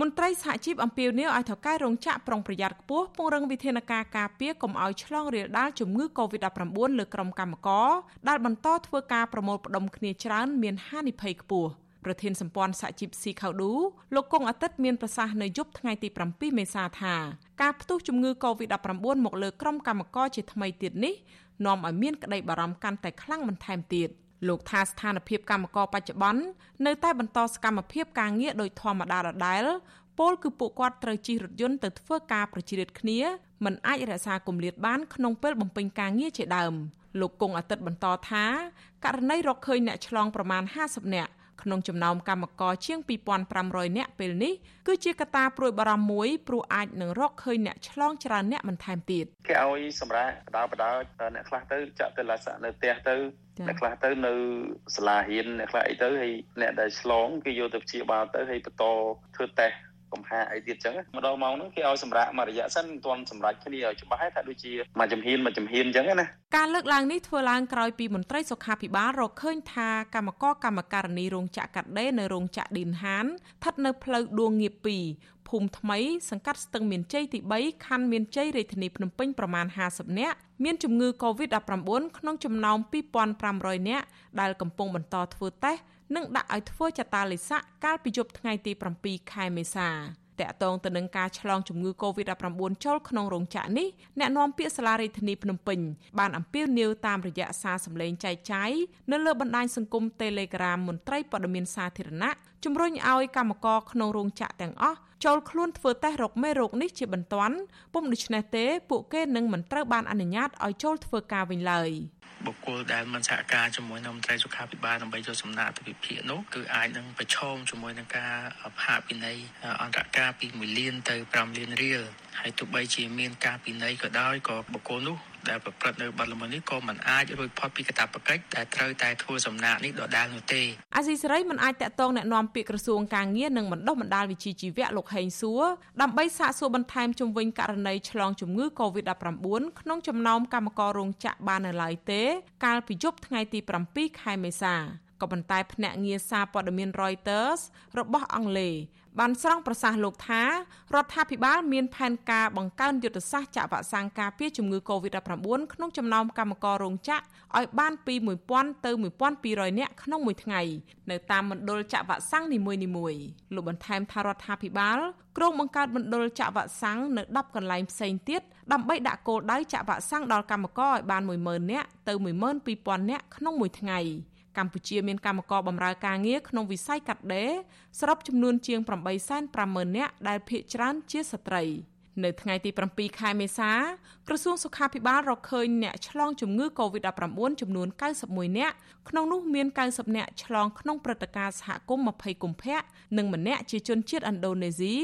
មន្ត្រីសហជីពអំពាវនាវឲ្យថៅកែរោងចក្រប្រុងប្រយ័ត្នខ្ពស់ពង្រឹងវិធានការការពារកុំឲ្យឆ្លងរាលដាលជំងឺ Covid-19 លើក្រុមកម្មករដែលបន្តធ្វើការប្រមូលផ្ដុំគ្នាច្រើនមានហានិភ័យខ្ពស់ប្រធានសម្ព័ន្ធសហជីពស៊ីខៅឌូលោកកុងអាទិត្យមានប្រសាសន៍នៅយប់ថ្ងៃទី7មេសាថាការផ្ទុះជំងឺ Covid-19 មកលើក្រុមកម្មករជាថ្មីទៀតនេះនាំឲ្យមានក្តីបារម្ភកាន់តែខ្លាំងបន្ថែមទៀត។ លោកថាស្ថានភាពកម្មករបច្ចុប្បន្ននៅតែបន្តសកម្មភាពការងារដោយធម្មតាដដែលពលគឺពួកគាត់ត្រូវជិះរថយន្តទៅធ្វើការប្រជ្រៀតគ្នាមិនអាចរក្សាគម្លាតបានក្នុងពេលបំពេញការងារជាដើមលោកគង់អាទិត្យបន្តថាករណីរកឃើញអ្នកឆ្លងប្រមាណ50នាក់ ក្នុងចំណោមកម្មករជាង2500នាក់ពេលនេះគឺជាកត្តាព្រួយបារម្ភមួយព្រោះអាចនឹងរកឃើញអ្នកឆ្លងច្រើនអ្នកបន្ថែមទៀតគេឲ្យសម្រាប់បដៅបដៅអ្នកខ្លះទៅចាក់ទៅលាក់សាក់នៅផ្ទះទៅអ្នកខ្លះទៅនៅសាលារៀនអ្នកខ្លះអីទៅហើយអ្នកដែលឆ្លងគេយកទៅព្យាបាលទៅហើយបន្តធ្វើតេស្តកំហាអីទៀតចឹងម្ដងមកហ្នឹងគេឲ្យសម្រាប់មួយរយៈសិនមិនទាន់សម្រាប់គ្នាឲ្យច្បាស់ថាដូចជាមួយចំហៀនមួយចំហៀនចឹងណា ការលើកឡើងនេះធ្វើឡើងក្រោយពីមន្ត្រីសុខាភិបាលរកឃើញថាកម្មករកម្មការនីរោងចក្រកាត់ដេរនៅរោងចក្រឌីនហានស្ថិតនៅផ្លូវដួងងៀប2ភូមិថ្មីសង្កាត់ស្ទឹងមានជ័យទី3ខណ្ឌមានជ័យរាជធានីភ្នំពេញប្រមាណ50នាក់មានជំងឺ Covid-19 ក្នុងចំណោម2500នាក់ដែលកំពុងបន្តធ្វើតេស្តនិងដាក់ឲ្យធ្វើចតាលិស័កកាលពីយប់ថ្ងៃទី7ខែមេសា តកតងទៅនឹងការឆ្លងជំងឺ Covid-19 ចូលក្នុងរោងចក្រនេះអ្នកនាំពាក្យសាលារដ្ឋាភិបាលភ្នំពេញបានអំពាវនាវតាមរយៈសារសម្លេងចែកចាយនៅលើបណ្ដាញសង្គម Telegram មន្ត្រីព័ត៌មានសាធារណៈជំរុញឲ្យកម្មករក្នុងរោងចក្រទាំងអស់ចូលខ្លួនធ្វើតេស្តរកមេរោគនេះជាបន្ទាន់ពុំដូច្នេះទេពួកគេនឹងមិនត្រូវបានអនុញ្ញាតឲ្យចូលធ្វើការវិញឡើយ។ បុគ្គលដែលមិនសហការជាមួយនឹងមន្ត្រីសុខាភិបាលដើម្បីយកសំណាក់ទៅវិភាគនោះគឺអាចនឹងប្រឈមជាមួយនឹងការផាកពិន័យអន្តរការពី1លានទៅ5លានរៀលហើយទោះបីជាមានការពិន័យក៏ដោយក៏បុគ្គលនោះ ដែលប្រព្រឹត្តនៅបទល្មើសនេះក៏មិនអាចរួចផុតពីកាតព្វកិច្ចដែលត្រូវតែធ្វើសំណាក់នេះដដាលនោះទេអាស៊ីសេរីមិនអាចតាក់ទងណែនាំពាក្យក្រសួងការងារនិងបណ្ដុះបណ្ដាលវិជ្ជាជីវៈលោកហេងសួរដើម្បីសាកសួរបន្ថែមជំវិញករណីឆ្លងជំងឺ Covid-19 ក្នុងចំណោមកម្មកររោងចក្របាននៅឡើយទេ កាលពីយប់ថ្ងៃទី7ខែមេសា ក៏ប៉ុន្តែភ្នាក់ងារសារព័ត៌មាន Reuters របស់អង់គ្លេសបានស្រង់ប្រសាសន៍លោកថារដ្ឋាភិបាលមានផែនការបង្កើនយុទ្ធសាស្ត្រចាក់វ៉ាក់សាំងការពារជំងឺ Covid-19 ក្នុងចំណោមកម្មកររោងចក្រឲ្យបានពី1000ទៅ1200នាក់ក្នុងមួយថ្ងៃនៅតាមមណ្ឌលចាក់វ៉ាក់សាំងនីមួយៗលោកបន្ថែមថារដ្ឋាភិបាលក្រុងបង្កើតមណ្ឌលចាក់វ៉ាក់សាំងនៅ10កន្លែងផ្សេងទៀតដើម្បីដាក់គោលដៅចាក់វ៉ាក់សាំងដល់កម្មករឲ្យបាន10000នាក់ទៅ12000នាក់ក្នុងមួយថ្ងៃ។ កម្ពុជាមានកម្មករបម្រើការងារក្នុងវិស័យកាត់ដេរសរុបចំនួនជាង850,000នាក់ដែលភាគច្រើនជាស្ត្រីនៅថ្ងៃទី7ខែមេសាក្រសួងសុខាភិបាលរកឃើញអ្នកឆ្លងជំងឺ Covid-19 ចំនួន91នាក់ក្នុងនោះមាន90នាក់ឆ្លងក្នុងព្រឹត្តិការណ៍សហគមន៍20កុម្ភៈនិងម្នាក់ជាជនជាតិឥណ្ឌូនេស៊ី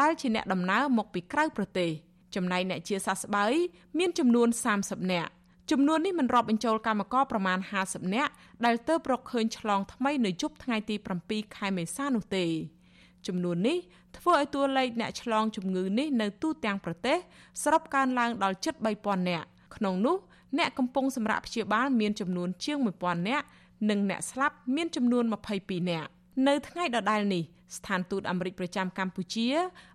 ដែលជាអ្នកដំណើរមកពីក្រៅប្រទេសចំណែកអ្នកជាសះស្បើយមានចំនួន30នាក់ ចំនួននេះមិនរាប់បញ្ចូលកម្មករប្រមាណ50នាក់ដែលទើបរកឃើញឆ្លងថ្មីនៅយប់ថ្ងៃទី7ខែមេសានោះទេចំនួននេះធ្វើឲ្យតួលេខអ្នកឆ្លងជំងឺនេះនៅទូទាំងប្រទេសសរុបកើនឡើងដល់ជិត3000នាក់ក្នុងនោះអ្នកកំពុងសម្រាកព្យាបាលមានចំនួនជាង1000នាក់និងអ្នកស្លាប់មានចំនួន22នាក់ នៅថ្ងៃដដែលនេះស្ថានទូតអាមេរិកប្រចាំកម្ពុជា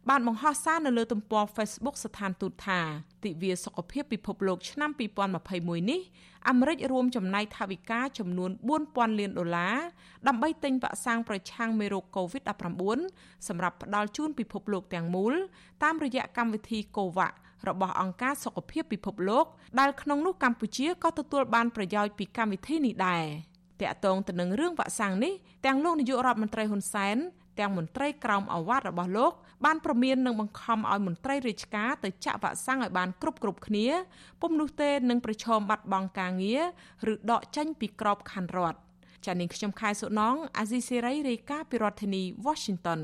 បានបង្ហោះសារនៅលើទំព័រ Facebook ស្ថានទូតថាទិវាសុខភាពពិភពលោកឆ្នាំ2021នេះអាមេរិករួមចំណាយថវិកាចំនួន4000លានដុល្លារដើម្បីទិញវ៉ាក់សាំងប្រឆាំងមេរោគ COVID-19 សម្រាប់ផ្ដល់ជូនពិភពលោកទាំងមូល តាមរយៈកម្មវិធី COVAX របស់អង្គការសុខភាពពិភពលោកដែលក្នុងនោះកម្ពុជាក៏ទទួលបានប្រយោជន៍ពីកម្មវិធីនេះដែរ តកតងទៅនឹងរឿងវ៉ាក់សាំងនេះទាំងលោកនាយករដ្ឋមន្ត្រីហ៊ុនសែនទាំងមន្ត្រីក្រមអាវ៉ាត់របស់លោកបានប្រមាននឹងបង្ខំឲ្យមន្ត្រីរាជការទៅចាក់វ៉ាក់សាំងឲ្យបានគ្រប់គ្រប់គ្នាពុំនោះទេនឹងប្រឈមបាត់បង់ការងារឬដកចេញពីក្របខ័ណ្ឌរដ្ឋចានាងខ្ញុំខែសុណងអាស៊ីសេរីរាយការណ៍ពីរដ្ឋធានី Washington